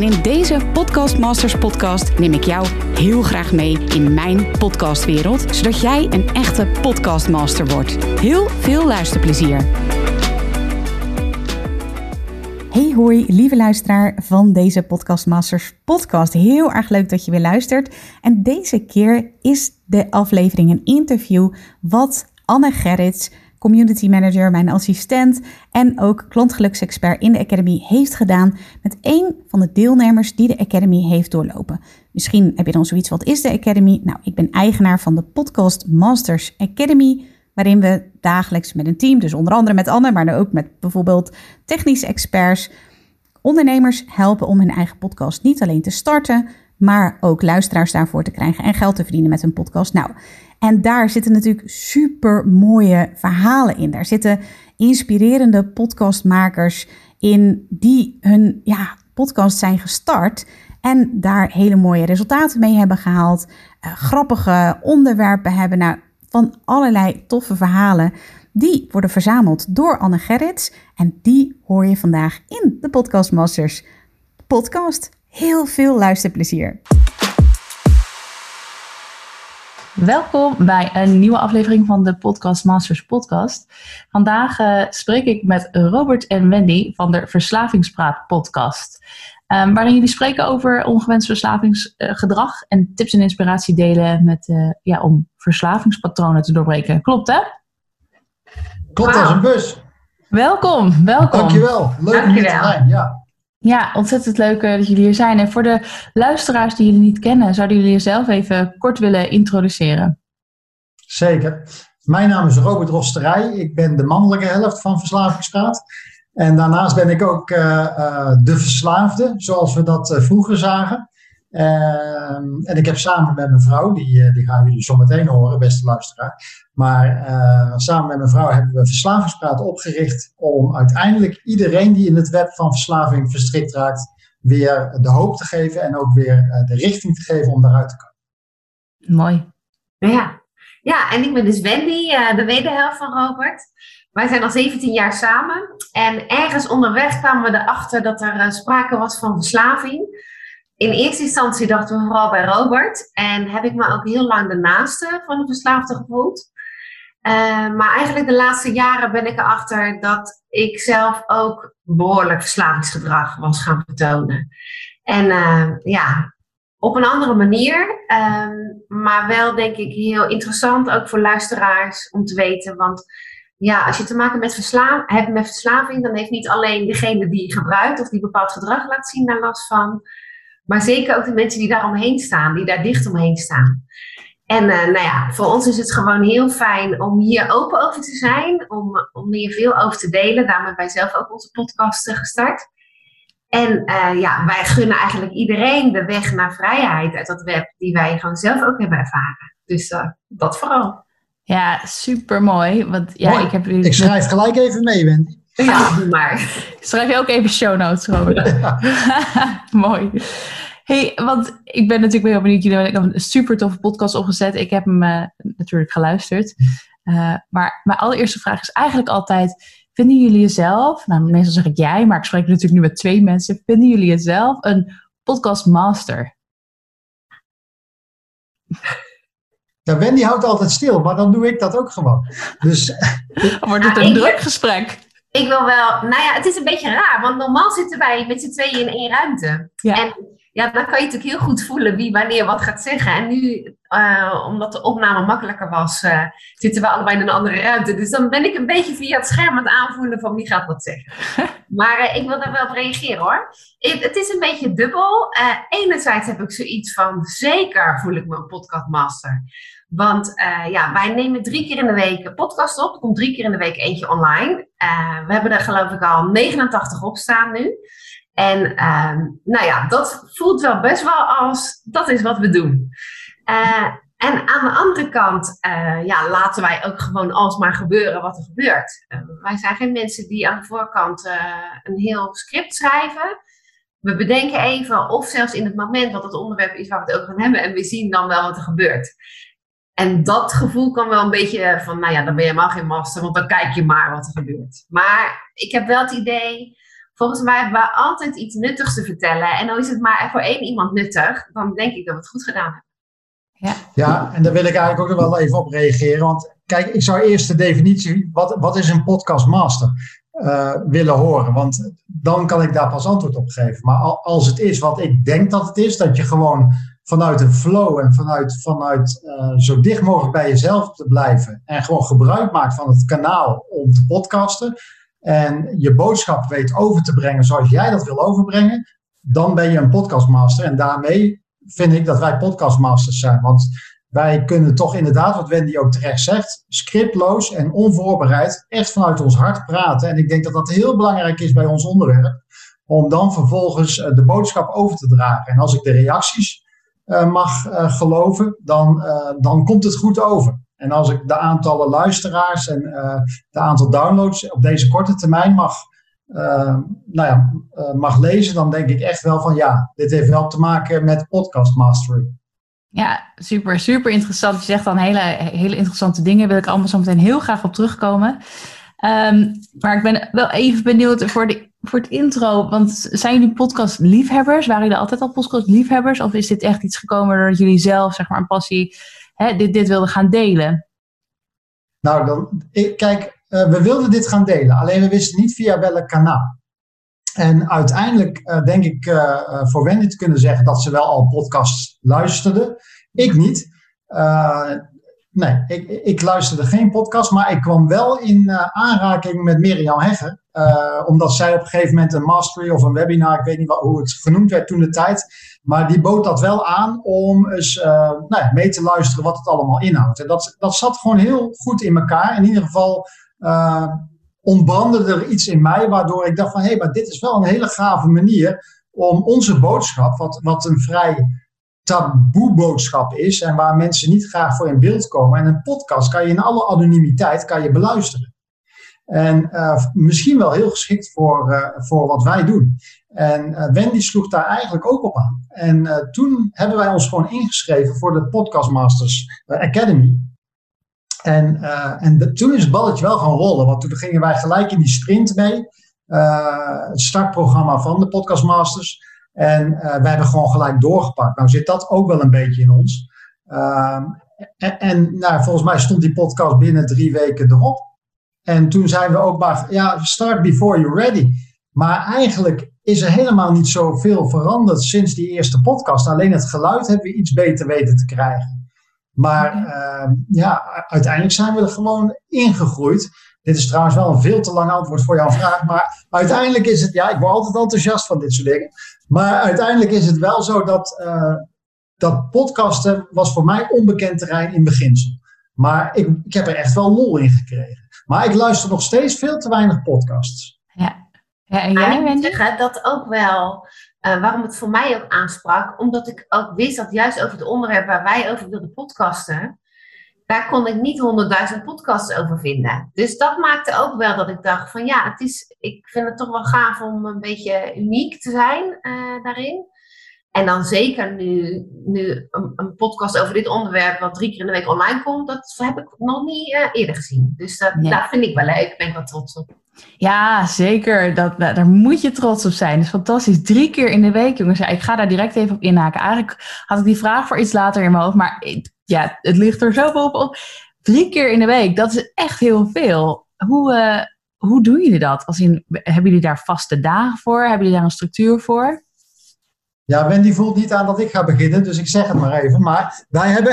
En in deze Podcast Masters podcast neem ik jou heel graag mee in mijn podcastwereld, zodat jij een echte podcastmaster wordt. Heel veel luisterplezier. Hey hoi, lieve luisteraar van deze Podcast Masters podcast. Heel erg leuk dat je weer luistert. En deze keer is de aflevering een interview wat Anne Gerrits community manager, mijn assistent en ook klantgeluksexpert in de Academy heeft gedaan met één van de deelnemers die de Academy heeft doorlopen. Misschien heb je dan zoiets, wat is de Academy? Nou, ik ben eigenaar van de Podcast Masters Academy, waarin we dagelijks met een team, dus onder andere met Anne, maar ook met bijvoorbeeld technische experts, ondernemers helpen om hun eigen podcast niet alleen te starten, maar ook luisteraars daarvoor te krijgen en geld te verdienen met hun podcast. Nou, en daar zitten natuurlijk super mooie verhalen in. Daar zitten inspirerende podcastmakers in die hun ja, podcast zijn gestart en daar hele mooie resultaten mee hebben gehaald. Uh, grappige onderwerpen hebben. Nou, van allerlei toffe verhalen. Die worden verzameld door Anne Gerrits. En die hoor je vandaag in de Podcast Masters podcast. Heel veel luisterplezier. Welkom bij een nieuwe aflevering van de Podcast Masters podcast. Vandaag uh, spreek ik met Robert en Wendy van de Verslavingspraat podcast. Um, waarin jullie spreken over ongewenst verslavingsgedrag en tips en inspiratie delen met, uh, ja, om verslavingspatronen te doorbreken. Klopt hè? Klopt als een bus. Welkom, welkom. Dankjewel. Leuk om hier te zijn. Ja. Ja, ontzettend leuk eh, dat jullie hier zijn. En voor de luisteraars die jullie niet kennen, zouden jullie jezelf even kort willen introduceren? Zeker. Mijn naam is Robert Rosterij. Ik ben de mannelijke helft van Verslavingspraat. En daarnaast ben ik ook uh, uh, de verslaafde, zoals we dat vroeger zagen. Ehm, en ik heb samen met mijn vrouw, die, die gaan jullie zo meteen horen, beste luisteraar. Maar uh, samen met mijn vrouw hebben we Verslavingspraat opgericht om uiteindelijk iedereen die in het web van verslaving verstrikt raakt, weer de hoop te geven en ook weer uh, de richting te geven om daaruit te komen. Mooi. Ja, ja en ik ben dus Wendy, uh, de wederhelft van Robert. Wij zijn al 17 jaar samen en ergens onderweg kwamen we erachter dat er sprake was van verslaving in eerste instantie dachten we vooral bij Robert. En heb ik me ook heel lang de naaste van de verslaafde gevoeld. Uh, maar eigenlijk de laatste jaren ben ik erachter dat ik zelf ook behoorlijk verslavingsgedrag was gaan vertonen. En uh, ja, op een andere manier. Um, maar wel denk ik heel interessant ook voor luisteraars om te weten. Want ja, als je te maken met hebt met verslaving, dan heeft niet alleen degene die gebruikt of die bepaald gedrag laat zien daar last van. Maar zeker ook de mensen die daar omheen staan, die daar dicht omheen staan. En uh, nou ja, voor ons is het gewoon heel fijn om hier open over te zijn, om, om hier veel over te delen. Daarom hebben wij zelf ook onze podcast gestart. En uh, ja, wij gunnen eigenlijk iedereen de weg naar vrijheid uit dat web, die wij gewoon zelf ook hebben ervaren. Dus uh, dat vooral. Ja, super mooi. Want, ja, mooi. Ik, heb ik schrijf gelijk even mee, Wendy. Ja, doe maar. Schrijf je ook even show notes, Robert. Ja. mooi. Hey, want ik ben natuurlijk heel benieuwd. Jullie hebben een super toffe podcast opgezet. Ik heb hem uh, natuurlijk geluisterd. Uh, maar mijn allereerste vraag is eigenlijk altijd: vinden jullie jezelf, nou meestal zeg ik jij, maar ik spreek natuurlijk nu met twee mensen. Vinden jullie jezelf een podcast master? Ja, Wendy houdt altijd stil, maar dan doe ik dat ook gewoon. Dus, Wordt het een druk gesprek? Ik wil wel, nou ja, het is een beetje raar, want normaal zitten wij met z'n tweeën in één ruimte. Ja. En ja, dan kan je natuurlijk heel goed voelen wie wanneer wat gaat zeggen. En nu, uh, omdat de opname makkelijker was, uh, zitten we allebei in een andere ruimte. Dus dan ben ik een beetje via het scherm aan het aanvoelen van wie gaat wat zeggen. maar uh, ik wil daar wel op reageren hoor. Het, het is een beetje dubbel. enerzijds heb ik zoiets van, zeker voel ik me een podcastmaster. Want ja, wij nemen drie keer in de week een podcast op. Er komt drie keer in de week eentje online. we hebben er geloof ik al 89 op staan nu. En uh, nou ja, dat voelt wel best wel als dat is wat we doen. Uh, En aan de andere kant, uh, ja, laten wij ook gewoon alsmaar gebeuren wat er gebeurt. Uh, wij zijn geen mensen die aan de voorkant een heel script schrijven. We bedenken even, of zelfs in het moment dat het onderwerp is waar we het over gaan hebben, en we zien dan wel wat er gebeurt. En dat gevoel kan wel een beetje van, nou ja, dan ben je helemaal geen master, want dan kijk je maar wat er gebeurt. Maar ik heb wel het idee, volgens mij hebben we altijd iets nuttigs te vertellen. En dan is het maar voor één iemand nuttig, dan denk ik dat we het goed gedaan hebben. Ja. ja, en daar wil ik eigenlijk ook nog wel even op reageren. Want kijk, ik zou eerst de definitie, wat, wat is een podcastmaster, uh, willen horen. Want dan kan ik daar pas antwoord op geven. Maar als het is wat ik denk dat het is, dat je gewoon vanuit een flow en vanuit, vanuit uh, zo dicht mogelijk bij jezelf te blijven. En gewoon gebruik maakt van het kanaal om te podcasten. En je boodschap weet over te brengen zoals jij dat wil overbrengen. Dan ben je een podcastmaster. En daarmee vind ik dat wij podcastmasters zijn. Want wij kunnen toch inderdaad, wat Wendy ook terecht zegt, scriptloos en onvoorbereid echt vanuit ons hart praten. En ik denk dat dat heel belangrijk is bij ons onderwerp. Om dan vervolgens eh, de boodschap over te dragen. En als ik de reacties uh, mag uh, geloven, dan, dan komt het goed over. En als ik de aantallen luisteraars en de aantal downloads op deze korte termijn mag uh, nou ja, uh, mag lezen, dan denk ik echt wel van ja, dit heeft wel te maken met podcast mastery. Ja, super, super interessant. Je zegt dan hele, hele interessante dingen. Wil ik allemaal zo meteen heel graag op terugkomen. Um, maar ik ben wel even benieuwd voor, de, voor het intro. Want zijn jullie podcast liefhebbers? Waren jullie altijd al podcast liefhebbers? Of is dit echt iets gekomen doordat jullie zelf, zeg maar, een passie, dit, dit wilden gaan delen? Nou, dan, ik, kijk, uh, we wilden dit gaan delen, alleen we wisten niet via welk kanaal. En uiteindelijk uh, denk ik uh, voor Wendy te kunnen zeggen dat ze wel al podcasts luisterde. Ik niet. Nee, ik, ik, luisterde geen podcast, maar ik kwam wel in aanraking met Mirjam Hegger. omdat zij op een gegeven moment een mastery of een webinar, ik weet niet wat, hoe het genoemd werd toen de tijd. Maar die bood dat wel aan om eens nou ja, mee te luisteren wat het allemaal inhoudt. En dat, dat zat gewoon heel goed in elkaar. In ieder geval uh, ontbrandde er iets in mij waardoor ik dacht van hé, hey, maar dit is wel een hele gave manier om onze boodschap, wat, wat een vrij taboe boodschap is en waar mensen niet graag voor in beeld komen. En een podcast kan je in alle anonimiteit kan je beluisteren. En uh, misschien wel heel geschikt voor, uh, voor wat wij doen. En uh, Wendy sloeg daar eigenlijk ook op aan. En toen hebben wij ons gewoon ingeschreven voor de Podcastmasters Academy. En, en toen is het balletje wel gaan rollen, want toen gingen wij gelijk in die sprint mee. Het startprogramma van de Podcast Masters. En uh, wij hebben gewoon gelijk doorgepakt. Nou zit dat ook wel een beetje in ons. Ehm, en, en nou, volgens mij stond die podcast binnen drie weken erop. En toen zijn we ook maar, ja, start before you're ready. Maar eigenlijk is er helemaal niet zoveel veranderd sinds die eerste podcast. Alleen het geluid hebben we iets beter weten te krijgen. Maar uh, ja, uiteindelijk zijn we er gewoon ingegroeid. Dit is trouwens wel een veel te lang antwoord voor jouw vraag. Maar uiteindelijk is het, ja, ik word altijd enthousiast van dit soort dingen. Maar uiteindelijk is het wel zo dat, uh, dat podcasten was voor mij onbekend terrein in beginsel. Maar ik, ik heb er echt wel lol in gekregen. Maar ik luister nog steeds veel te weinig podcasts. Ja, ja en jij, Wendy? zeggen dat ook wel uh, waarom het voor mij ook aansprak, omdat ik ook wist dat juist over het onderwerp waar wij over wilden podcasten, daar kon ik niet honderdduizend podcasts over vinden. Dus dat maakte ook wel dat ik dacht van ja, het is, ik vind het toch wel gaaf om een beetje uniek te zijn uh, daarin. En dan zeker nu, nu een, een, podcast over dit onderwerp, wat drie keer in de week online komt, dat heb ik nog niet uh, eerder gezien. Dus dat, nee. dat vind ik wel leuk, ben ik wel trots op. Ja, zeker. Dat, daar moet je trots op zijn. Dat is fantastisch. Drie keer in de week, jongens. Ja, ik ga daar direct even op inhaken. Eigenlijk had ik die vraag voor iets later in mijn hoofd. Maar ja, het ligt er zo bovenop. Drie keer in de week, dat is echt heel veel. Hoe, uh, hoe doen jullie dat? Als in, hebben jullie daar vaste dagen voor? Hebben jullie daar een structuur voor? Ja, Wendy voelt niet aan dat ik ga beginnen, dus ik zeg het maar even. Maar wij hebben,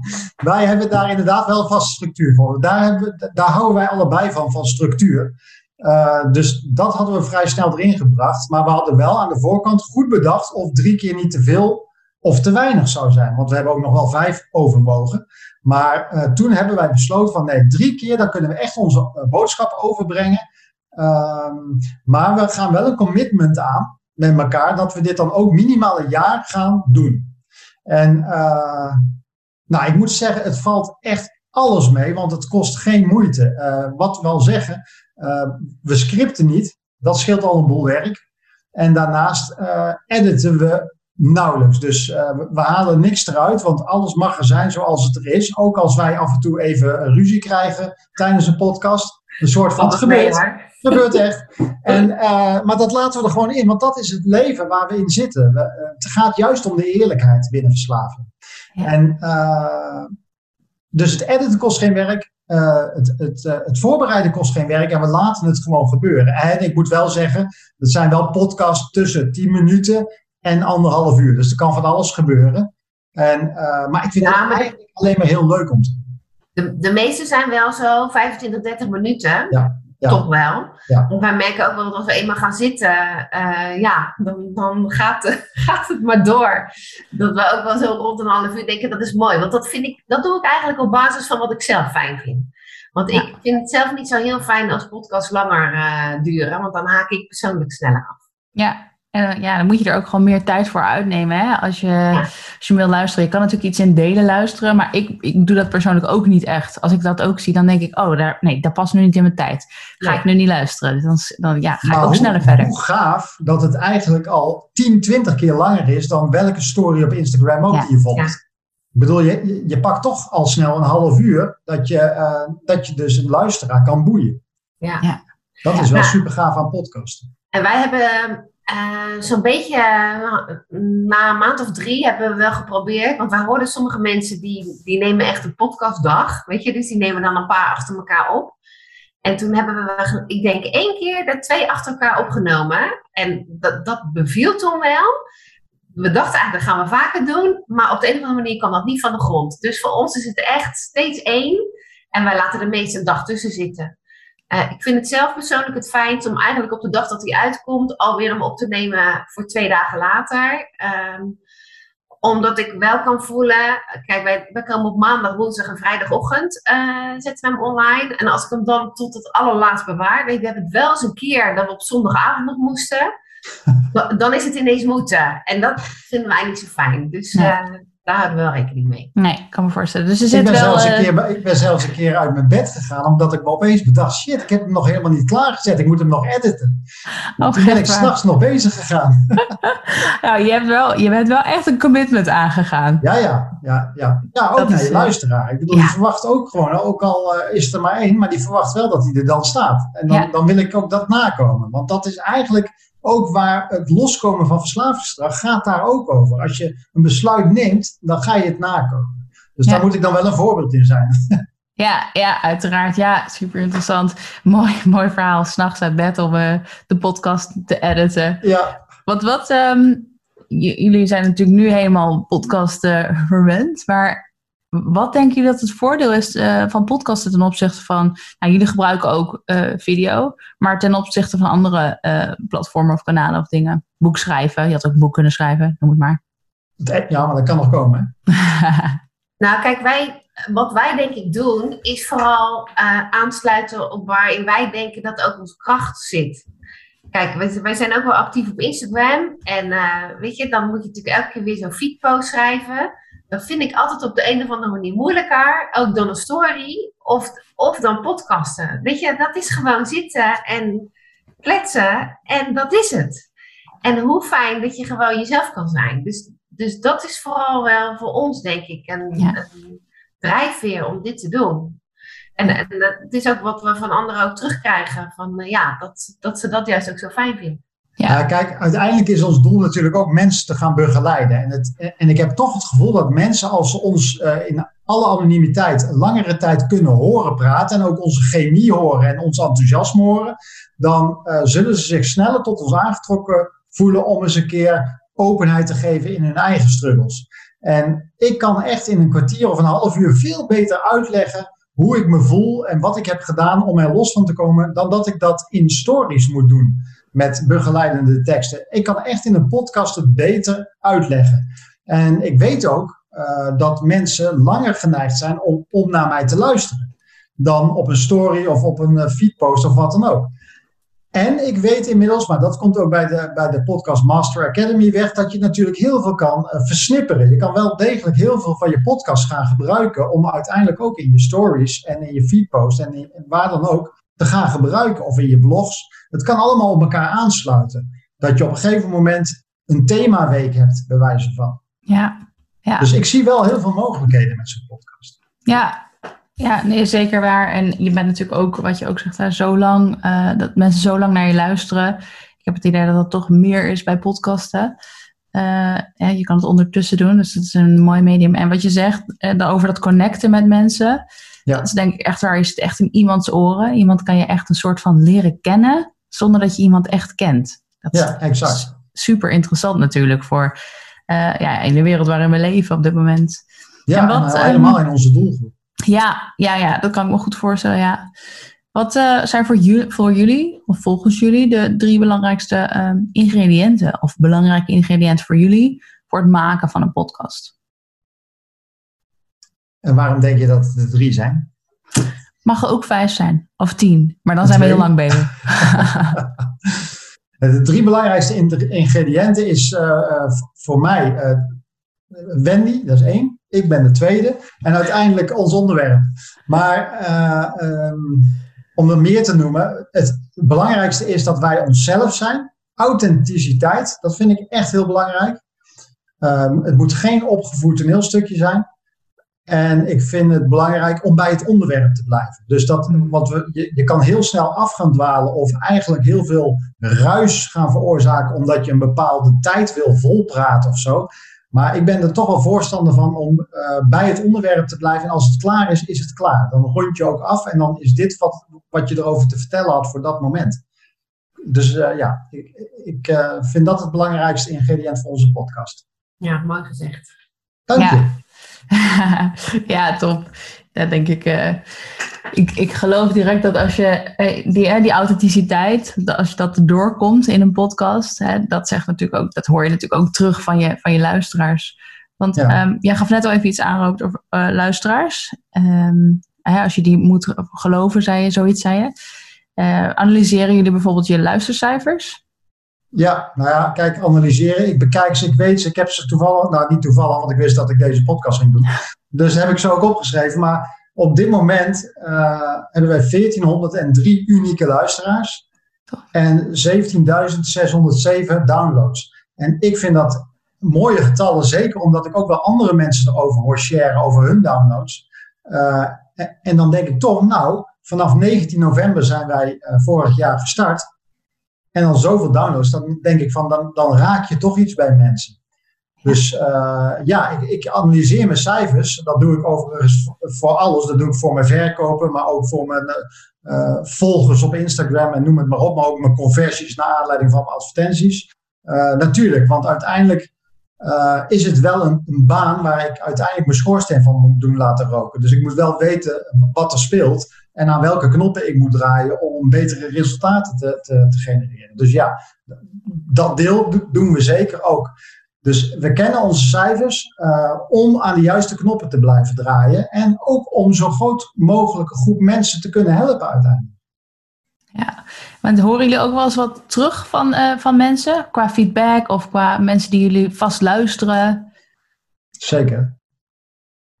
wij hebben daar inderdaad wel vaste structuur voor. Daar, hebben, daar houden wij allebei van, van structuur. Uh, dus dat hadden we vrij snel erin gebracht. Maar we hadden wel aan de voorkant goed bedacht of drie keer niet te veel of te weinig zou zijn. Want we hebben ook nog wel vijf overwogen. Maar uh, toen hebben wij besloten van nee, drie keer, dan kunnen we echt onze uh, boodschap overbrengen. Ehm, maar we gaan wel een commitment aan met elkaar dat we dit dan ook minimaal een jaar gaan doen. En nou, ik moet zeggen, het valt echt alles mee, want het kost geen moeite. Wat wel zeggen, we scripten niet, dat scheelt al een boel werk. En daarnaast editen we nauwelijks. Dus we halen niks eruit, want alles mag er zijn zoals het er is. Ook als wij af en toe even ruzie krijgen tijdens een podcast. Een soort van, het gebeurt. gebeurt echt. En, maar dat laten we er gewoon in, want dat is het leven waar we in zitten. We, het gaat juist om de eerlijkheid binnen verslaving. Ja. En dus het editen kost geen werk. Uh, het, het, uh, het, voorbereiden kost geen werk en we laten het gewoon gebeuren. En ik moet wel zeggen, dat zijn wel podcasts tussen 10 minuten en anderhalf uur. Dus er kan van alles gebeuren. En, uh, maar ik vind ja, het eigenlijk alleen maar heel leuk om te doen. De, de meeste zijn wel zo 25, 30 minuten. Ja. Toch wel. Ja. Want wij merken ook wel dat als we eenmaal gaan zitten, uh, ja, dan, dan gaat, het, gaat het maar door. Dat we ook wel zo rond een half uur denken, dat is mooi. Want dat, vind ik, dat doe ik eigenlijk op basis van wat ik zelf fijn vind. Want ik vind het zelf niet zo heel fijn als podcasts langer uh, duren, want dan haak ik persoonlijk sneller af. Ja, en ja, dan moet je er ook gewoon meer tijd voor uitnemen. Hè? Als, je, als je wil luisteren. Je kan natuurlijk iets in delen luisteren. Maar ik, ik doe dat persoonlijk ook niet echt. Als ik dat ook zie, dan denk ik... Oh, daar, nee, dat past nu niet in mijn tijd. Ga ik nu niet luisteren. Dan, dan ja, ga ik ook sneller verder. Hoe gaaf dat het eigenlijk al 10, 20 keer langer is... dan welke story op Instagram ook die je volgt. Ik bedoel, je, je pakt toch al snel een half uur... dat je, uh, dat je dus een luisteraar kan boeien. Ja. ja. Dat is wel super gaaf aan podcasten. En wij hebben uh, Zo'n beetje na een maand of drie hebben we wel geprobeerd. Want wij hoorden sommige mensen die, die nemen echt een podcastdag. Weet je, dus die nemen dan een paar achter elkaar op. En toen hebben we, ik denk één keer, de twee achter elkaar opgenomen. En dat, dat beviel toen wel. We dachten eigenlijk, dat gaan we vaker doen. Maar op de een of andere manier kwam dat niet van de grond. Dus voor ons is het echt steeds één. En wij laten de meeste een dag tussen zitten. Uh, ik vind het zelf persoonlijk het fijnst om eigenlijk op de dag dat hij uitkomt alweer hem op te nemen voor twee dagen later. Um, omdat ik wel kan voelen, kijk, wij, wij komen op maandag, woensdag en vrijdagochtend uh, zetten we hem online. En als ik hem dan tot het allerlaatst bewaar, weet je, we hebben het wel eens een keer dat we op zondagavond nog moesten. dan is het ineens moeten. En dat vinden wij niet zo fijn. Dus ja. Daar houden we wel rekening mee. Nee, ik kan me voorstellen. Dus er zit ik, ben wel, zelfs een eh, keer, ik ben zelfs een keer uit mijn bed gegaan, omdat ik me opeens bedacht, shit, ik heb hem nog helemaal niet klaargezet. Ik moet hem nog editen. Oh, Toen ben ik s'nachts nog bezig gegaan. nou, je, hebt wel, je bent wel echt een commitment aangegaan. Ja, ja. Ja, ja. ja ook dat naar je eh, luisteraar. Ik bedoel, ja. die verwacht ook gewoon, ook al uh, is er maar één, maar die verwacht wel dat hij er dan staat. En dan, ja. dan wil ik ook dat nakomen. Want dat is eigenlijk ook waar het loskomen van verslavingsgedrag gaat daar ook over. Als je een besluit neemt, dan ga je het nakomen. Dus ja. daar moet ik dan wel een voorbeeld in zijn. Ja, ja, uiteraard. Ja, super interessant. Mooi, mooi verhaal. S'nachts uit bed om uh, de podcast te editen. Ja. Want wat, um, jullie zijn natuurlijk nu helemaal podcast uh, verwend, maar wat denken jullie dat het voordeel is uh, van podcasten ten opzichte van, nou, jullie gebruiken ook uh, video, maar ten opzichte van andere uh, platformen of kanalen of dingen? Boek schrijven, je had ook een boek kunnen schrijven, noem het maar. Ja, maar dat kan nog komen. nou, kijk, wij, wat wij denk ik doen, is vooral aansluiten op waarin wij denken dat ook onze kracht zit. Kijk, wij, wij zijn ook wel actief op Instagram en weet je, dan moet je natuurlijk elke keer weer zo'n feedpost schrijven vind ik altijd op de een of andere manier moeilijker. Ook dan een story of, of dan podcasten. Weet je, dat is gewoon zitten en kletsen en dat is het. En hoe fijn dat je gewoon jezelf kan zijn. Dus, dus dat is vooral wel voor ons, denk ik, een, ja. een drijfveer om dit te doen. En, en dat is ook wat we van anderen ook terugkrijgen. Van uh, ja, dat, dat ze dat juist ook zo fijn vinden. Ja. Kijk, uiteindelijk is ons doel natuurlijk ook mensen te gaan begeleiden. En, het, en ik heb toch het gevoel dat mensen, als ze ons uh, in alle anonimiteit langere tijd kunnen horen praten en ook onze chemie horen en ons enthousiasme horen, dan uh, zullen ze zich sneller tot ons aangetrokken voelen om eens een keer openheid te geven in hun eigen struggles. En ik kan echt in een kwartier of een half uur veel beter uitleggen hoe ik me voel en wat ik heb gedaan om er los van te komen, dan dat ik dat in stories moet doen met begeleidende teksten. Ik kan echt in een podcast het beter uitleggen. En ik weet ook uh, dat mensen langer geneigd zijn om, om naar mij te luisteren dan op een story of op een uh, feedpost of wat dan ook. En ik weet inmiddels, maar dat komt ook bij de, bij de podcast Master Academy weg, dat je natuurlijk heel veel kan uh, versnipperen. Je kan wel degelijk heel veel van je podcast gaan gebruiken om uiteindelijk ook in je stories en in je feedpost en, in, en waar dan ook te gaan gebruiken. Of in je blogs. Het kan allemaal op elkaar aansluiten. Dat je op een gegeven moment een themaweek hebt, bij wijze van. Ja, ja. Dus ik zie wel heel veel mogelijkheden met zo'n podcast. Ja, ja, nee, zeker waar. En je bent natuurlijk ook, wat je ook zegt, hè, zo lang, uh, dat mensen zo lang naar je luisteren. Ik heb het idee dat dat toch meer is bij podcasten. Uh, ja, je kan het ondertussen doen, dus dat is een mooi medium. En wat je zegt uh, over dat connecten met mensen, ja. dat is denk ik echt waar. Je zit echt in iemands oren. Iemand kan je echt een soort van leren kennen, zonder dat je iemand echt kent. Dat ja, exact. super interessant natuurlijk voor ja, in de wereld waarin we leven op dit moment. Ja, en wat, en helemaal um, in onze doelgroep. Ja, ja, ja, dat kan ik me goed voorstellen, ja. Wat uh, zijn voor jullie, voor jullie, of volgens jullie, de drie belangrijkste um, ingrediënten of belangrijke ingrediënten voor jullie voor het maken van een podcast? En waarom denk je dat het de drie zijn? Mag er ook vijf zijn, of tien, maar dan zijn we heel lang bezig. de drie belangrijkste ingrediënten is uh, voor mij uh, Wendy, dat is één ik ben de tweede. En uiteindelijk ons onderwerp. Maar uh, um, om er meer te noemen, het belangrijkste is dat wij onszelf zijn. Authenticiteit, dat vind ik echt heel belangrijk. Um, het moet geen opgevoerd toneelstukje zijn. En ik vind het belangrijk om bij het onderwerp te blijven. Dus dat, want we, je, je kan heel snel af gaan dwalen of eigenlijk heel veel ruis gaan veroorzaken omdat je een bepaalde tijd wil volpraten of zo. Maar ik ben er toch wel voorstander van om uh, bij het onderwerp te blijven. En als het klaar is, is het klaar. Dan rond je ook af en dan is dit wat, wat je erover te vertellen had voor dat moment. Dus uh, ja, ik, ik uh, vind dat het belangrijkste ingrediënt voor onze podcast. Ja, mooi gezegd. Dank ja. je. ja, top. Ja, denk ik, ik. Ik geloof direct dat als je die, die authenticiteit, als je dat doorkomt in een podcast, hè, dat zegt natuurlijk ook, dat hoor je natuurlijk ook terug van je, van je luisteraars. Want ja. um, jij gaf net al even iets aan over luisteraars. Um, hè, als je die moet geloven, zei je, zoiets zei je. Analyseren jullie bijvoorbeeld je luistercijfers? Ja, nou ja, kijk, analyseren. Ik bekijk ze, ik weet ze, ik heb ze toevallig, nou niet toevallig, want ik wist dat ik deze podcast ging doen. Dus heb ik ze ook opgeschreven. Maar op dit moment uh, hebben wij 1403 unieke luisteraars en 17.607 downloads. En ik vind dat mooie getallen, zeker omdat ik ook wel andere mensen erover hoor sharen over hun downloads. Uh, en dan denk ik toch, nou, vanaf 19 november zijn wij uh, vorig jaar gestart. En dan zoveel downloads, dan denk ik van, dan, dan raak je toch iets bij mensen. Dus uh, ja, ik, ik, analyseer mijn cijfers. Dat doe ik overigens voor alles. Dat doe ik voor mijn verkopen, maar ook voor mijn uh, volgers op Instagram en noem het maar op. Maar ook mijn conversies naar aanleiding van mijn advertenties. Uh, natuurlijk, want uiteindelijk is het wel een, een, baan waar ik uiteindelijk mijn schoorsteen van moet doen laten roken. Dus ik moet wel weten wat er speelt en aan welke knoppen ik moet draaien om betere resultaten te, te, te genereren. Dus ja, dat deel doen we zeker ook. Dus we kennen onze cijfers uh, om aan de juiste knoppen te blijven draaien. En ook om zo groot mogelijke groep mensen te kunnen helpen uiteindelijk. Ja, want horen jullie ook wel eens wat terug van, uh, van mensen? Qua feedback of qua mensen die jullie vast luisteren? Zeker.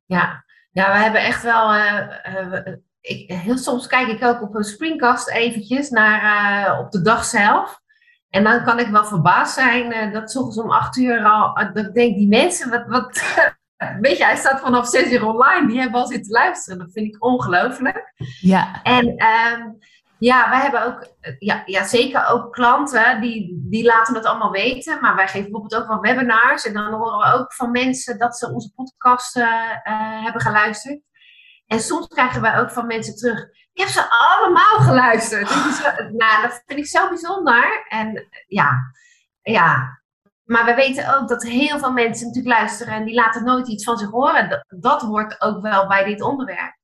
Ja, ja we hebben echt wel... Uh, ik, heel soms kijk ik ook op een screencast eventjes naar op de dag zelf. En dan kan ik wel verbaasd zijn uh, dat soms om acht uur al, uh, dat ik denk, die mensen, wat, wat weet je, hij staat vanaf zes uur online, die hebben al zitten luisteren. Dat vind ik ongelooflijk. Ja. En um, ja, wij hebben ook, ja, ja, zeker ook klanten die, die laten het allemaal weten. Maar wij geven bijvoorbeeld ook wel webinars. En dan horen we ook van mensen dat ze onze podcast uh, hebben geluisterd. En soms krijgen wij ook van mensen terug. Ik heb ze allemaal geluisterd. nou, dat vind ik zo bijzonder. En ja, ja. Maar we weten ook dat heel veel mensen natuurlijk luisteren en die laten nooit iets van zich horen. Dat, dat wordt ook wel bij dit onderwerp.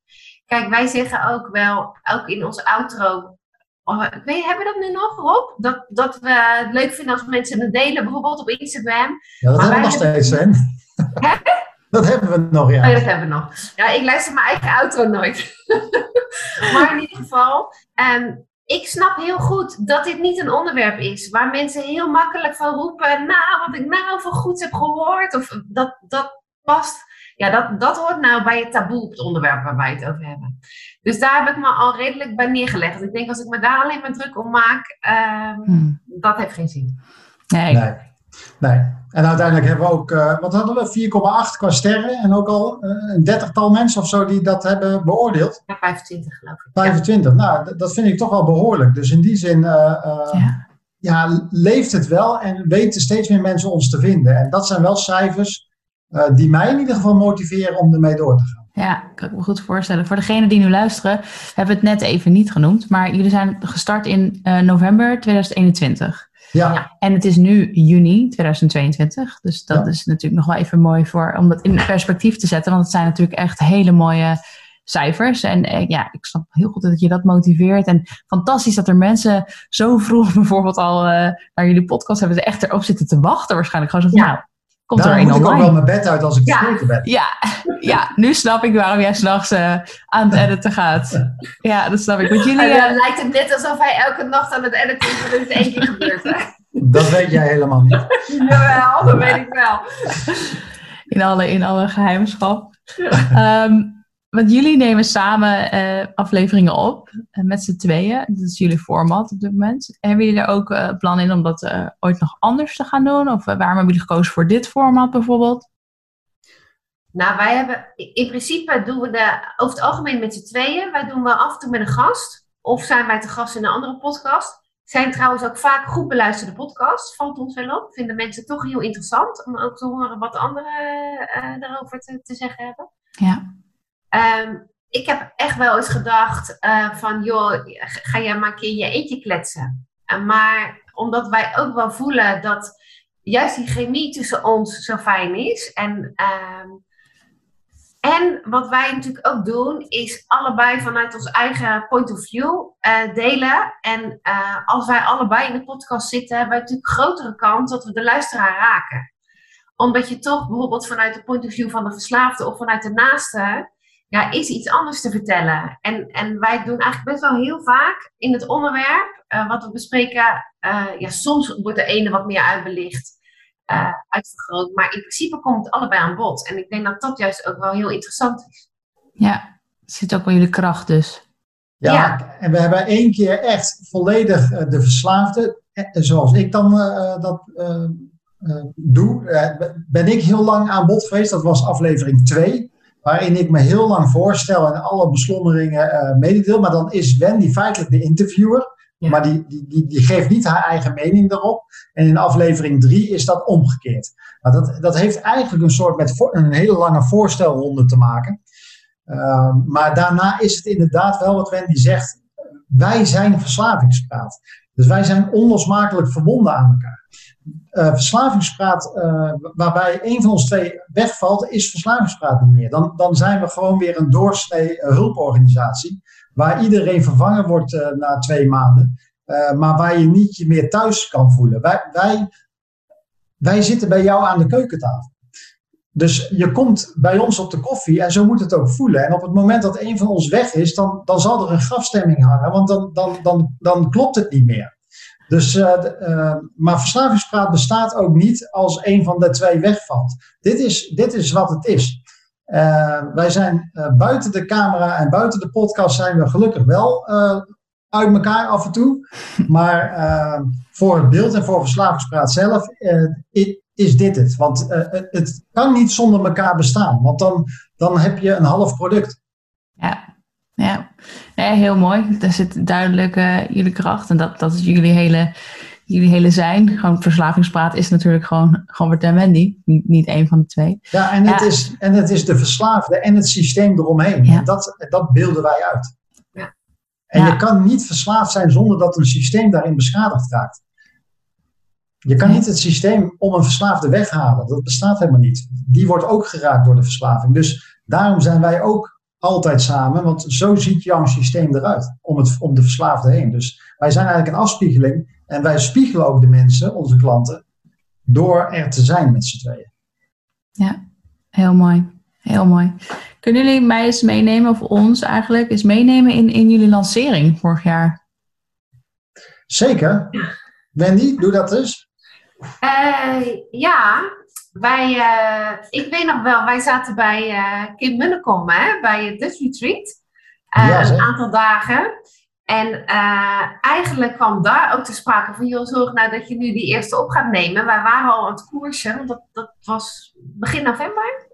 Kijk, wij zeggen ook wel, ook in ons outro. Oh, ik weet, hebben we dat nu nog, Rob? Dat, dat we het leuk vinden als mensen het delen, bijvoorbeeld op Instagram. Ja, dat hebben we nog steeds, hè? Dat hebben we nog, ja. Oh, dat hebben we nog. Ja, ik luister mijn eigen auto nooit. maar in ieder geval, um, ik snap heel goed dat dit niet een onderwerp is waar mensen heel makkelijk van roepen, nou, wat ik nou voor goed heb gehoord, of dat, dat past. Ja, dat, dat hoort nou bij het taboe op het onderwerp waar wij het over hebben. Dus daar heb ik me al redelijk bij neergelegd. Ik denk als ik me daar alleen maar druk om maak, hmm. dat heeft geen zin. Nee. nee. nee. En uiteindelijk hebben we ook, uh, wat hadden we, 4,8 qua sterren. En ook al uh, een dertigtal mensen of zo die dat hebben beoordeeld. Ja, 25 geloof ik. 25, nou dat vind ik toch wel behoorlijk. Dus in die zin uh, ja. ja. leeft het wel en weten steeds meer mensen ons te vinden. En dat zijn wel cijfers die mij in ieder geval motiveren om ermee door te gaan. Ja, kan ik me goed voorstellen. Voor degenen die nu luisteren, we hebben het net even niet genoemd. Maar jullie zijn gestart in november 2021. Ja. En het is nu juni 2022. Dus dat is natuurlijk nog wel even mooi voor, om dat in perspectief te zetten. Want het zijn natuurlijk echt hele mooie cijfers. En eh, ja, ik snap heel goed dat je dat motiveert. En fantastisch dat er mensen zo vroeg bijvoorbeeld al uh, naar jullie podcast hebben ze echt erop zitten te wachten. Waarschijnlijk gewoon zo van, nou, Komt Daar er moet ik ook wel mijn bed uit als ik ja. ben. Ja, ja, nu snap ik waarom jij s'nachts uh, aan het editen gaat. Ja, dat snap ik. Want jullie, uh, lijkt het net alsof hij elke nacht aan het editen is, maar het één keer gebeurd. Hè? Dat weet jij helemaal niet. Jawel, dat weet ik wel. In alle, in alle geheimschap. Um, want jullie nemen samen uh, afleveringen op uh, met z'n tweeën. Dat is jullie format op dit moment. Hebben jullie er ook uh, plan in om dat ooit nog anders te gaan doen? Of waarom hebben jullie gekozen voor dit format bijvoorbeeld? Nou, wij hebben in principe doen we de, over het algemeen met z'n tweeën. Wij doen wel af en toe met een gast. Of zijn wij te gast in een andere podcast. Zijn trouwens ook vaak goed beluisterde podcasts, valt ons wel op. Vinden mensen toch heel interessant om ook te horen wat anderen daarover te, te zeggen hebben. Ja. Ehm, ik heb echt wel eens gedacht uh, van, joh, ga jij maar een keer je eentje kletsen. Uh, maar omdat wij ook wel voelen dat juist die chemie tussen ons zo fijn is. En, ehm, en wat wij natuurlijk ook doen, is allebei vanuit ons eigen point of view uh, delen. En als wij allebei in de podcast zitten, hebben we natuurlijk grotere kans dat we de luisteraar raken. Omdat je toch bijvoorbeeld vanuit de point of view van de verslaafde of vanuit de naaste ja, is iets anders te vertellen. En, en wij doen eigenlijk best wel heel vaak in het onderwerp uh, wat we bespreken. Uh, ja, soms wordt de ene wat meer uitbelicht, uh, uitvergroot. Maar in principe komt het allebei aan bod. En ik denk dat dat juist ook wel heel interessant is. Ja, het zit ook wel jullie kracht dus. Ja, ja, en we hebben één keer echt volledig de verslaafde, zoals ik dan dat doe, ben ik heel lang aan bod geweest. Dat was aflevering 2 waarin ik me heel lang voorstel en alle beslommeringen uh, mededeel. Maar dan is Wendy feitelijk de interviewer. Maar die, die, die, die, geeft niet haar eigen mening daarop. En in aflevering 3 is dat omgekeerd. Maar dat, dat heeft eigenlijk een soort met een hele lange voorstelronde te maken. Uh, maar daarna is het inderdaad wel wat Wendy zegt. Wij zijn verslavingspraat. Dus wij zijn onlosmakelijk verbonden aan elkaar uh, verslavingspraat, uh, waarbij een van ons twee wegvalt, is verslavingspraat niet meer. Dan, dan zijn we gewoon weer een doorsnee hulporganisatie, waar iedereen vervangen wordt uh, na twee maanden, maar waar je niet je meer thuis kan voelen. Wij, wij, wij zitten bij jou aan de keukentafel. Dus je komt bij ons op de koffie en zo moet het ook voelen. En op het moment dat een van ons weg is, dan, dan zal er een grafstemming hangen, want dan, dan, dan, dan klopt het niet meer. Dus, uh, uh, maar verslavingspraat bestaat ook niet als een van de twee wegvalt. Dit is, dit is wat het is. Uh, wij zijn buiten de camera en buiten de podcast zijn we gelukkig wel uit elkaar af en toe. Maar voor het beeld en voor verslavingspraat zelf is dit het. Want het kan niet zonder elkaar bestaan. Want dan, dan heb je een half product. Ja. Heel mooi. Daar zit duidelijk uh, jullie kracht. En dat, dat is jullie hele, jullie hele zijn. Gewoon verslavingspraat is natuurlijk gewoon, gewoon Bert en Wendy. Niet, niet één van de twee. Ja, en het, Is, en het is de verslaafde en het systeem eromheen. Ja. dat, dat beelden wij uit. Ja. En je kan niet verslaafd zijn zonder dat een systeem daarin beschadigd raakt. Je kan niet het systeem om een verslaafde weghalen. Dat bestaat helemaal niet. Die wordt ook geraakt door de verslaving. Dus daarom zijn wij ook altijd samen, want zo ziet jouw systeem eruit om, het, om de verslaafde heen. Dus wij zijn eigenlijk een afspiegeling en wij spiegelen ook de mensen, onze klanten, door er te zijn met z'n tweeën. Ja, heel mooi. Heel mooi. Kunnen jullie mij eens meenemen, of ons eigenlijk, eens meenemen in, in jullie lancering vorig jaar? Zeker. Wendy, doe dat dus. ja, wij, ik weet nog wel, wij zaten bij Kim Munnekom, hè, bij het Dutch Retreat. een aantal dagen. En eigenlijk kwam daar ook te sprake van, joh, zorg nou dat je nu die eerste op gaat nemen. Wij waren al aan het koersen, want dat, dat was begin november.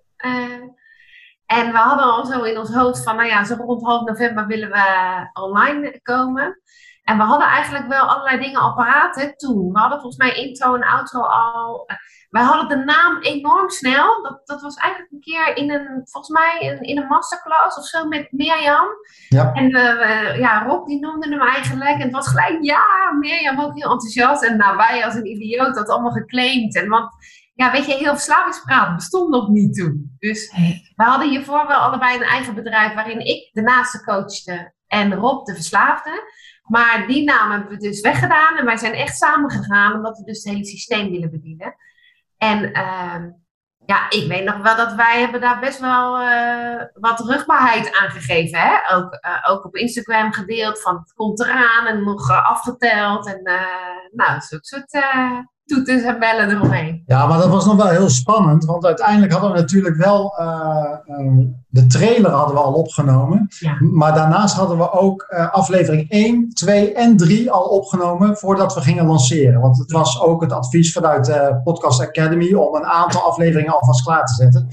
En we hadden al zo in ons hoofd van, nou ja, zo rond half november willen we online komen. En we hadden eigenlijk wel allerlei dingen al paraat toen. We hadden volgens mij intro en outro al. Wij hadden de naam enorm snel. Dat, dat was eigenlijk een keer in een, volgens mij in, in een masterclass of zo met Mirjam. Ja. En uh, ja, Rob die noemde hem eigenlijk. En het was gelijk, ja, Mirjam ook heel enthousiast. En nou, wij als een idioot dat allemaal geclaimd. En want ja, weet je, heel verslavingspraat bestond nog niet toen. Dus we hadden hiervoor wel allebei een eigen bedrijf waarin ik de naaste coachte en Rob de verslaafde. Maar die naam hebben we dus weggedaan en wij zijn echt samen gegaan omdat we dus het hele systeem willen bedienen. En uh, ja, ik weet nog wel dat wij hebben daar best wel uh, wat rugbaarheid aan gegeven. Hè? Ook, uh, ook op Instagram gedeeld van het komt eraan en nog uh, afgeteld. En nou, zo'n soort toeters en bellen eromheen. Ja, maar dat was nog wel heel spannend, want uiteindelijk hadden we natuurlijk wel uh, de trailer hadden we al opgenomen. Ja. Maar daarnaast hadden we ook uh, aflevering 1, 2 en 3 al opgenomen voordat we gingen lanceren. Want het was ook het advies vanuit de Podcast Academy om een aantal afleveringen alvast klaar te zetten.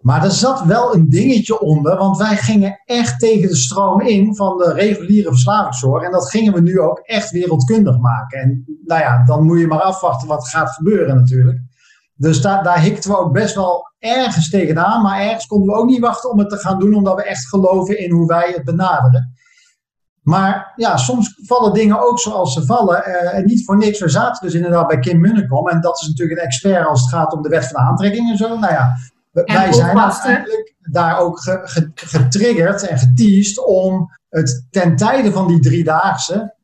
Maar er zat wel een dingetje onder, want wij gingen echt tegen de stroom in van de reguliere verslavingszorg. En dat gingen we nu ook echt wereldkundig maken. En nou ja, dan moet je maar afwachten wat gaat gebeuren natuurlijk. Dus daar, daar hikten we ook best wel ergens tegenaan. Maar ergens konden we ook niet wachten om het te gaan doen, omdat we echt geloven in hoe wij het benaderen. Maar ja, soms vallen dingen ook zoals ze vallen. Uh, en niet voor niks. We zaten dus inderdaad bij Kim Munnekom. En dat is natuurlijk een expert als het gaat om de wet van aantrekking en zo. Nou ja, wij zijn eigenlijk daar ook getriggerd en geteased om het ten tijde van die driedaagse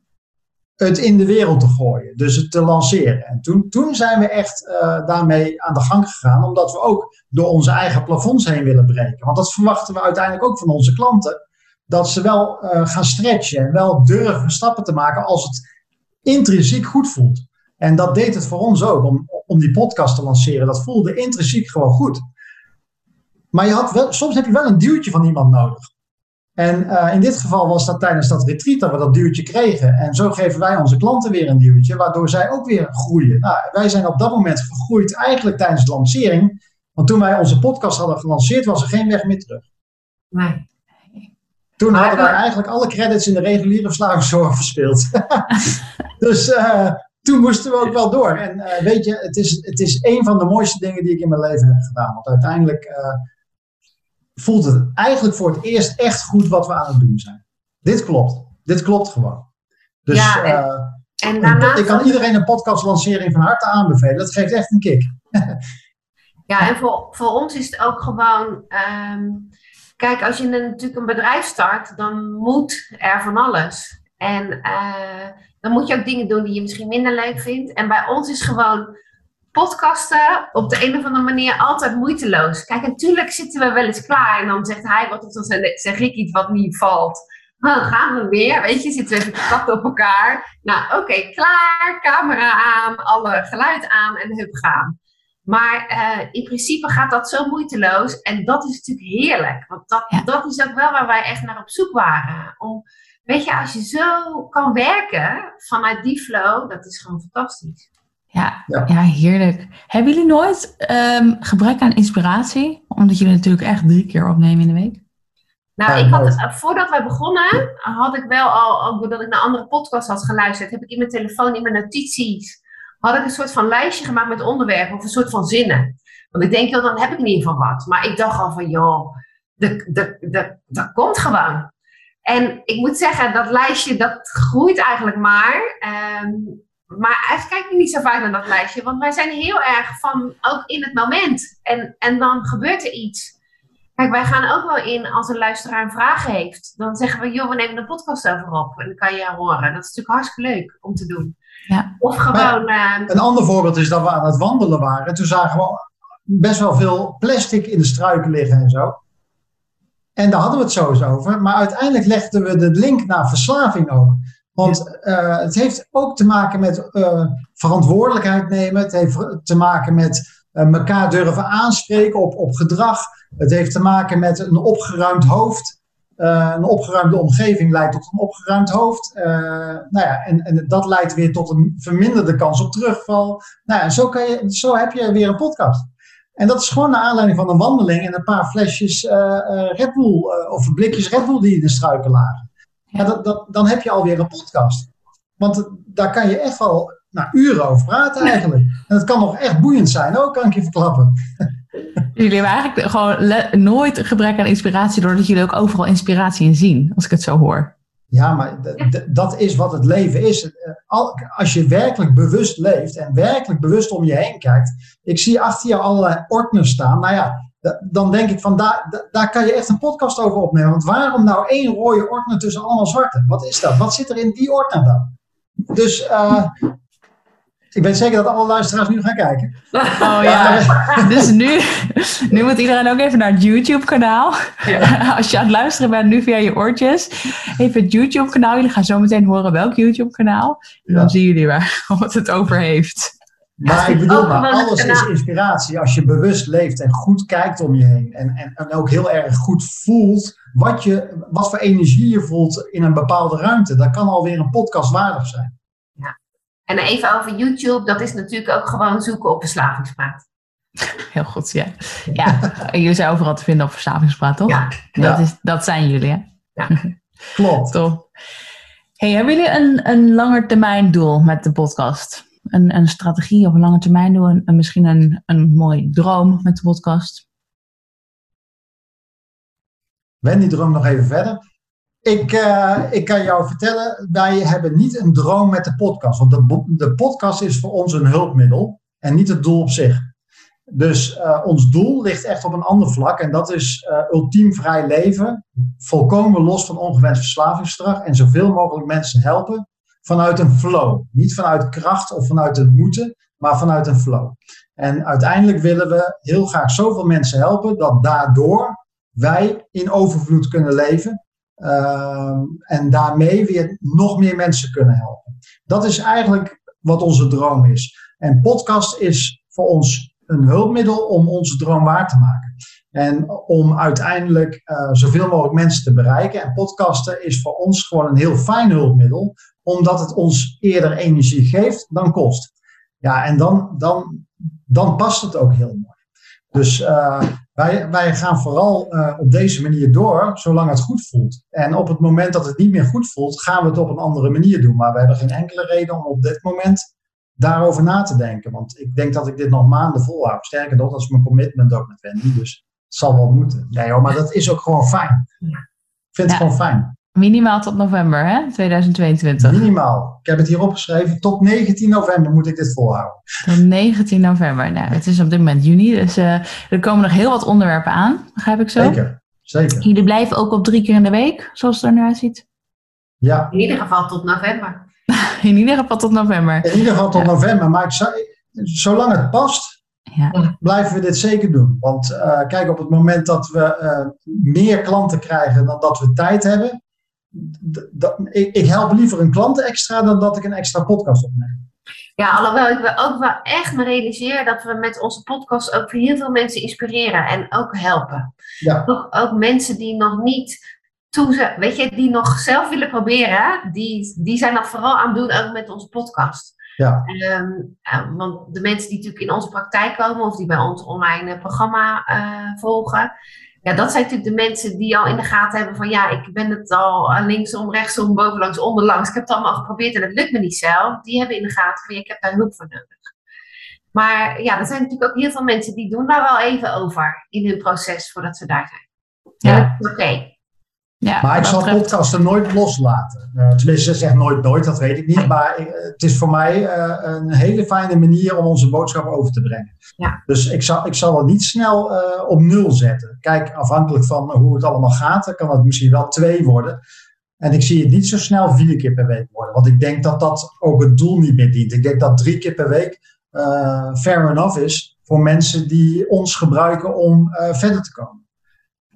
het in de wereld te gooien. Dus het te lanceren. En toen, toen zijn we echt uh, daarmee aan de gang gegaan, omdat we ook door onze eigen plafonds heen willen breken. Want dat verwachten we uiteindelijk ook van onze klanten. Dat ze wel uh, gaan stretchen en wel durven stappen te maken als het intrinsiek goed voelt. En dat deed het voor ons ook, om, om die podcast te lanceren. Dat voelde intrinsiek gewoon goed. Maar je had wel, soms heb je wel een duwtje van iemand nodig. En uh, in dit geval was dat tijdens dat retreat dat we dat duwtje kregen. En zo geven wij onze klanten weer een duwtje, waardoor zij ook weer groeien. Nou, wij zijn op dat moment gegroeid eigenlijk tijdens de lancering. Want toen wij onze podcast hadden gelanceerd, was er geen weg meer terug. Nee. Toen hadden wij eigenlijk alle credits in de reguliere verslavingszorg verspeeld. dus uh, toen moesten we ook wel door. En uh, weet je, het is, het is een van de mooiste dingen die ik in mijn leven heb gedaan. Want uiteindelijk voelt het eigenlijk voor het eerst echt goed wat we aan het doen zijn. Dit klopt. Dit klopt gewoon. Dus ja, en, uh, ik kan iedereen een podcastlancering van harte aanbevelen. Dat geeft echt een kick. ja, en voor, voor ons is het ook gewoon. Um, kijk, als je natuurlijk een bedrijf start, dan moet er van alles. En uh, dan moet je ook dingen doen die je misschien minder leuk vindt. En bij ons is gewoon podcasten op de een of andere manier altijd moeiteloos. Kijk, natuurlijk zitten we wel eens klaar en dan zegt hij wat of dan zeg ik iets wat niet valt. Dan gaan we weer, weet je, zitten we even te katten op elkaar. Nou, oké, klaar, camera aan, alle geluid aan en hup gaan. Maar uh, in principe gaat dat zo moeiteloos en dat is natuurlijk heerlijk. Want dat, dat is ook wel waar wij echt naar op zoek waren. Om, weet je, als je zo kan werken vanuit die flow, dat is gewoon fantastisch. Ja, ja. heerlijk. Hebben jullie nooit um, gebrek aan inspiratie? Omdat jullie natuurlijk echt drie keer opnemen in de week. Nou, ik had, eh, voordat wij begonnen, had ik wel al, ook doordat ik naar andere podcasts had geluisterd, heb ik in mijn telefoon, in mijn notities, had ik een soort van lijstje gemaakt met onderwerpen of een soort van zinnen. Want ik denk, joh, dan heb ik in ieder geval wat. Maar ik dacht al van, joh, dat komt gewoon. En ik moet zeggen, dat lijstje, dat groeit eigenlijk maar. Um, maar eigenlijk kijk ik niet zo vaak naar dat lijstje, want wij zijn heel erg van ook in het moment. En, en dan gebeurt er iets. Kijk, wij gaan ook wel in als een luisteraar een vraag heeft. Dan zeggen we, joh, we nemen een podcast over op. En dan kan je horen. Dat is natuurlijk hartstikke leuk om te doen. Ja. Of gewoon... Uh, een ander voorbeeld is dat we aan het wandelen waren. Toen zagen we best wel veel plastic in de struiken liggen en zo. En daar hadden we het zo eens over. Maar uiteindelijk legden we de link naar verslaving ook. Want uh, het heeft ook te maken met uh, verantwoordelijkheid nemen. Het heeft te maken met elkaar durven aanspreken op, op gedrag. Het heeft te maken met een opgeruimd hoofd. een opgeruimde omgeving leidt tot een opgeruimd hoofd. nou ja, en, en dat leidt weer tot een verminderde kans op terugval. Nou ja, zo, kan je, zo heb je weer een podcast. En dat is gewoon naar aanleiding van een wandeling en een paar flesjes Red Bull of blikjes Red Bull die in de struiken lagen. Ja, dat, dat, dan heb je alweer een podcast. Want daar kan je echt wel nou, uren over praten eigenlijk. En het kan nog echt boeiend zijn ook, kan ik je verklappen. Jullie hebben eigenlijk gewoon nooit gebrek aan inspiratie, doordat jullie ook overal inspiratie in zien, als ik het zo hoor. Ja, maar dat is wat het leven is. Eh, als je werkelijk bewust leeft en werkelijk bewust om je heen kijkt. Ik zie achter je allerlei ordners staan. Nou ja, dan denk ik van daar, daar kan je echt een podcast over opnemen. Want waarom nou één rode ordner tussen allemaal zwarte? Wat is dat? Wat zit er in die ordner dan? Dus uh, ik weet zeker dat alle luisteraars nu gaan kijken. Oh ja, dus nu, nu moet iedereen ook even naar het YouTube-kanaal. Ja. Als je aan het luisteren bent nu via je oortjes, even het YouTube-kanaal. Jullie gaan zo meteen horen welk YouTube-kanaal. En dan zien jullie waar wat het over heeft. Maar ik bedoel, maar alles is inspiratie als je bewust leeft en goed kijkt om je heen. En, en, en ook heel erg goed voelt wat, je, wat voor energie je voelt in een bepaalde ruimte. Dat kan alweer een podcast waardig zijn. Ja. En even over YouTube, dat is natuurlijk ook gewoon zoeken op verslavingspraat. Heel goed, ja. Ja, jullie zijn overal te vinden op verslavingspraat, toch? Ja. Dat, is, dat zijn jullie, hè? Ja. Klopt. Toch. Hey, hebben jullie een, een langer termijn doel met de podcast? Een, een strategie of een lange termijn doen. En misschien een, een mooi droom met de podcast. Wendy, droom nog even verder. Ik, uh, ik kan jou vertellen, wij hebben niet een droom met de podcast. Want de, de podcast is voor ons een hulpmiddel en niet het doel op zich. Dus uh, ons doel ligt echt op een ander vlak en dat is uh, ultiem vrij leven, volkomen los van ongewenst verslavingsgedrag en zoveel mogelijk mensen helpen vanuit een flow. Niet vanuit kracht of vanuit het moeten, maar vanuit een flow. En uiteindelijk willen we heel graag zoveel mensen helpen dat daardoor wij in overvloed kunnen leven. Uh, en daarmee weer nog meer mensen kunnen helpen. Dat is eigenlijk wat onze droom is. En podcast is voor ons een hulpmiddel om onze droom waar te maken. En om uiteindelijk uh, zoveel mogelijk mensen te bereiken. En podcasten is voor ons gewoon een heel fijn hulpmiddel, omdat het ons eerder energie geeft dan kost. Ja, en dan, dan, dan past het ook heel mooi. Dus uh, wij, wij gaan vooral uh, op deze manier door, zolang het goed voelt. En op het moment dat het niet meer goed voelt, gaan we het op een andere manier doen. Maar we hebben geen enkele reden om op dit moment daarover na te denken. Want ik denk dat ik dit nog maanden volhoud. Sterker nog, dat is mijn commitment ook met Wendy. Dus het zal wel moeten. Nee hoor, maar dat is ook gewoon fijn. Ik vind het gewoon fijn. Minimaal tot november, hè? 2022. Minimaal. Ik heb het hier opgeschreven. Tot 19 november moet ik dit volhouden. Tot 19 november. Nou, het is op dit moment juni, dus uh, er komen nog heel wat onderwerpen aan. Begrijp ik zo? Zeker, zeker. Jullie blijven ook op drie keer in de week, zoals het er nu uitziet? Ja. In ieder geval tot november. in ieder geval tot november. In ieder geval tot november. Maar ik zolang het past, ja. blijven we dit zeker doen. Want uh, kijk, op het moment dat we uh, meer klanten krijgen dan dat we tijd hebben, ik, ik, help liever een klant extra dan dat ik een extra podcast opneem. Ja, alhoewel ik ook wel echt me realiseer dat we met onze podcast ook heel veel mensen inspireren en ook helpen. Ja. Ook, ook mensen die nog niet toe, weet je, die nog zelf willen proberen, die, die zijn dat vooral aan het doen ook met onze podcast. Ja. Um, want de mensen die natuurlijk in onze praktijk komen of die bij ons online programma uh, volgen, ja, dat zijn natuurlijk de mensen die al in de gaten hebben van ja, ik ben het al linksom, rechtsom, bovenlangs, onderlangs. Ik heb het allemaal geprobeerd en het lukt me niet zelf. Die hebben in de gaten van ja, ik heb daar hulp voor nodig. Maar ja, er zijn natuurlijk ook heel veel mensen die doen daar wel even over in hun proces voordat ze daar zijn. Ja, oké. Ja, maar ik zal podcasten nooit loslaten. Uh, tenminste, zeg nooit nooit, dat weet ik niet. Maar het is voor mij uh, een hele fijne manier om onze boodschap over te brengen. Ja. Dus ik zal, ik zal het niet snel uh, op nul zetten. Kijk, afhankelijk van hoe het allemaal gaat, dan kan het misschien wel twee worden. En ik zie het niet zo snel vier keer per week worden. Want ik denk dat dat ook het doel niet meer dient. Ik denk dat drie keer per week fair enough is voor mensen die ons gebruiken om verder te komen.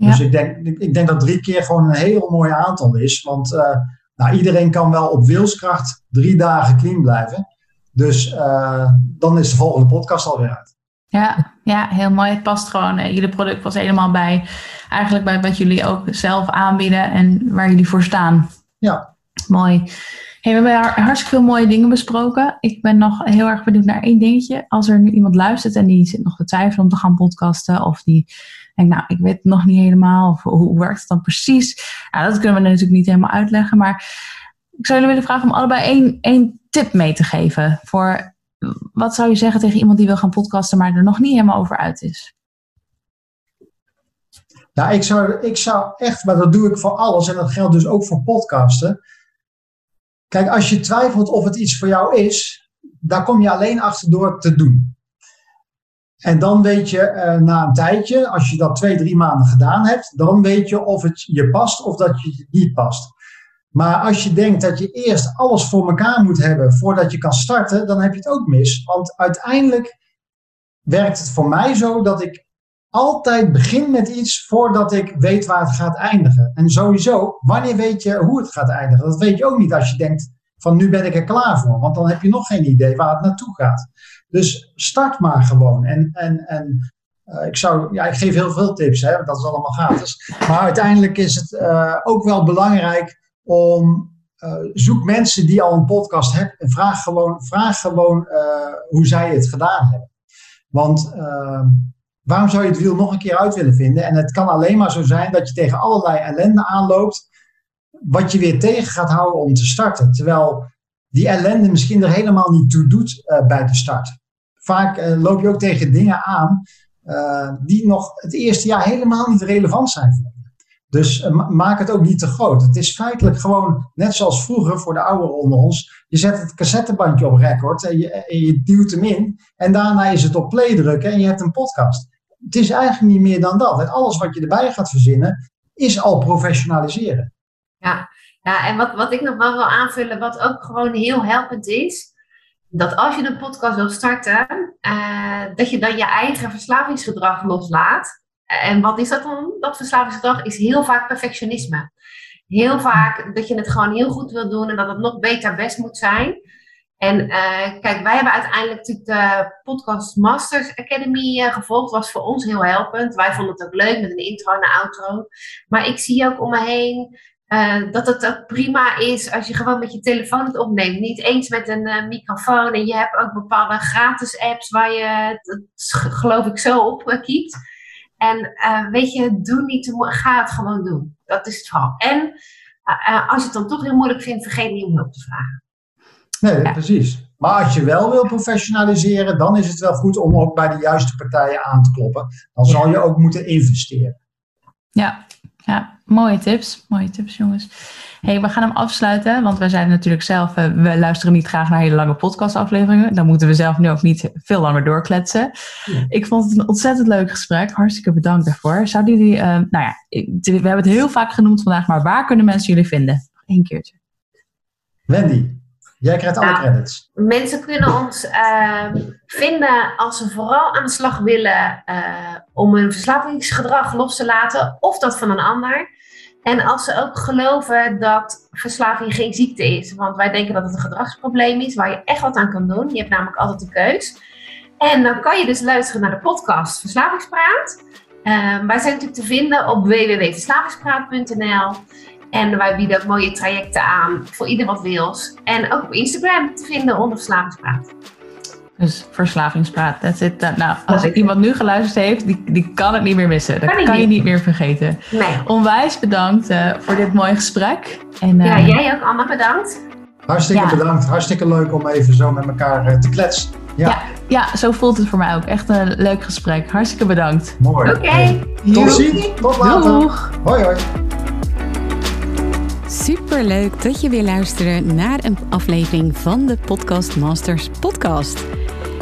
Dus ik denk, ik denk dat drie keer gewoon een heel mooi aantal is. Want uh, Nou, iedereen kan wel op wilskracht drie dagen clean blijven. Dus uh, dan is de volgende podcast alweer uit. Ja, ja, heel mooi. Het past gewoon. Uh, jullie product was helemaal bij, eigenlijk bij wat jullie ook zelf aanbieden en waar jullie voor staan. Ja. Mooi. Hey, we hebben hartstikke veel mooie dingen besproken. Ik ben nog heel erg benieuwd naar één dingetje. Als er nu iemand luistert en die zit nog te twijfelen om te gaan podcasten, of die denkt, nou, ik weet het nog niet helemaal, hoe, werkt het dan precies? Nou, dat kunnen we natuurlijk niet helemaal uitleggen, maar ik zou jullie willen vragen om allebei één, één tip mee te geven voor wat zou je zeggen tegen iemand die wil gaan podcasten, maar er nog niet helemaal over uit is? Nou, ik zou, ik zou echt, maar dat doe ik voor alles en dat geldt dus ook voor podcasten. Kijk, als je twijfelt of het iets voor jou is, daar kom je alleen achter door te doen. En dan weet je uh, na een tijdje, als je dat twee, drie maanden gedaan hebt, dan weet je of het je past of dat je het niet past. Maar als je denkt dat je eerst alles voor elkaar moet hebben voordat je kan starten, dan heb je het ook mis. Want uiteindelijk werkt het voor mij zo dat ik altijd begin met iets voordat ik weet waar het gaat eindigen. En sowieso, wanneer weet je hoe het gaat eindigen? Dat weet je ook niet als je denkt van nu ben ik er klaar voor. Want dan heb je nog geen idee waar het naartoe gaat. Dus start maar gewoon. En, en, en uh, ik, zou, ja, ik geef heel veel tips, hè, dat is allemaal gratis. Maar uiteindelijk is het uh, ook wel belangrijk om uh, zoek mensen die al een podcast hebben en vraag gewoon, vraag gewoon hoe zij het gedaan hebben. Want ehm, waarom zou je het wiel nog een keer uit willen vinden? En het kan alleen maar zo zijn dat je tegen allerlei ellende aanloopt, wat je weer tegen gaat houden om te starten. Terwijl die ellende misschien er helemaal niet toe doet bij de start. Vaak uh, loop je ook tegen dingen aan uh, die nog het eerste jaar helemaal niet relevant zijn voor. Dus maak het ook niet te groot. Het is feitelijk gewoon net zoals vroeger voor de ouderen onder ons. Je zet het cassettebandje op record en je, en je duwt hem in. En daarna is het op play drukken en je hebt een podcast. Het is eigenlijk niet meer dan dat. En alles wat je erbij gaat verzinnen is al professionaliseren. Ja, ja, en wat, wat ik nog wel wil aanvullen, wat ook gewoon heel helpend is, dat als je een podcast wil starten, uh, dat je dan je eigen verslavingsgedrag loslaat. En wat is dat dan? Dat verslavingsgedrag is heel vaak perfectionisme. Heel vaak dat je het gewoon heel goed wil doen en dat het nog beter best moet zijn. En uh, kijk, wij hebben uiteindelijk natuurlijk de Podcast Masters Academy uh, gevolgd. was voor ons heel helpend. Wij vonden het ook leuk met een intro en een outro. Maar ik zie ook om me heen uh, dat het ook prima is als je gewoon met je telefoon het opneemt. Niet eens met een uh, microfoon. En je hebt ook bepaalde gratis apps waar je, dat geloof ik, zo op uh, kiept. En weet je, doe niet te ga het gewoon doen. Dat is het vooral. En als je het dan toch heel moeilijk vindt, vergeet niet om hulp te vragen. Nee, ja. precies. Maar als je wel wil professionaliseren, dan is het wel goed om ook bij de juiste partijen aan te kloppen. Dan zal je ook moeten investeren. Ja, ja, mooie tips. Mooie tips, jongens. hey, we gaan hem afsluiten, want wij zijn natuurlijk zelf, uh, we luisteren niet graag naar hele lange podcastafleveringen. Dan moeten we zelf nu ook niet veel langer doorkletsen. Ja. Ik vond het een ontzettend leuk gesprek. Hartstikke bedankt daarvoor. Zouden jullie, uh, nou ja, we hebben het heel vaak genoemd vandaag, maar waar kunnen mensen jullie vinden? Eén keertje. Wendy. Jij krijgt alle nou, credits. Mensen kunnen ons uh, vinden als ze vooral aan de slag willen uh, om hun verslavingsgedrag los te laten of dat van een ander. En als ze ook geloven dat verslaving geen ziekte is. Want wij denken dat het een gedragsprobleem is waar je echt wat aan kan doen. Je hebt namelijk altijd een keus. En dan kan je dus luisteren naar de podcast Verslavingspraat. Uh, wij zijn natuurlijk te vinden op www.verslavingspraat.nl. En wij bieden ook mooie trajecten aan voor ieder wat wils. En ook op Instagram te vinden onder Verslavingspraat. Dus verslavingspraat, that's it. Nou, als ik iemand nu geluisterd heeft, die, die kan het niet meer missen. Dat kan, kan je niet meer vergeten. Nee. Onwijs bedankt uh, voor dit mooie gesprek. En, uh, ja, jij ook, Anna, bedankt. Hartstikke ja. bedankt. Hartstikke leuk om even zo met elkaar uh, te kletsen. Ja. ja. Ja, zo voelt het voor mij ook. Echt een leuk gesprek. Hartstikke bedankt. Mooi. Oké. Okay. Tot ziens. Tot later. Doeg. Hoi, hoi. Super leuk dat je weer luistert naar een aflevering van de Podcast Masters podcast.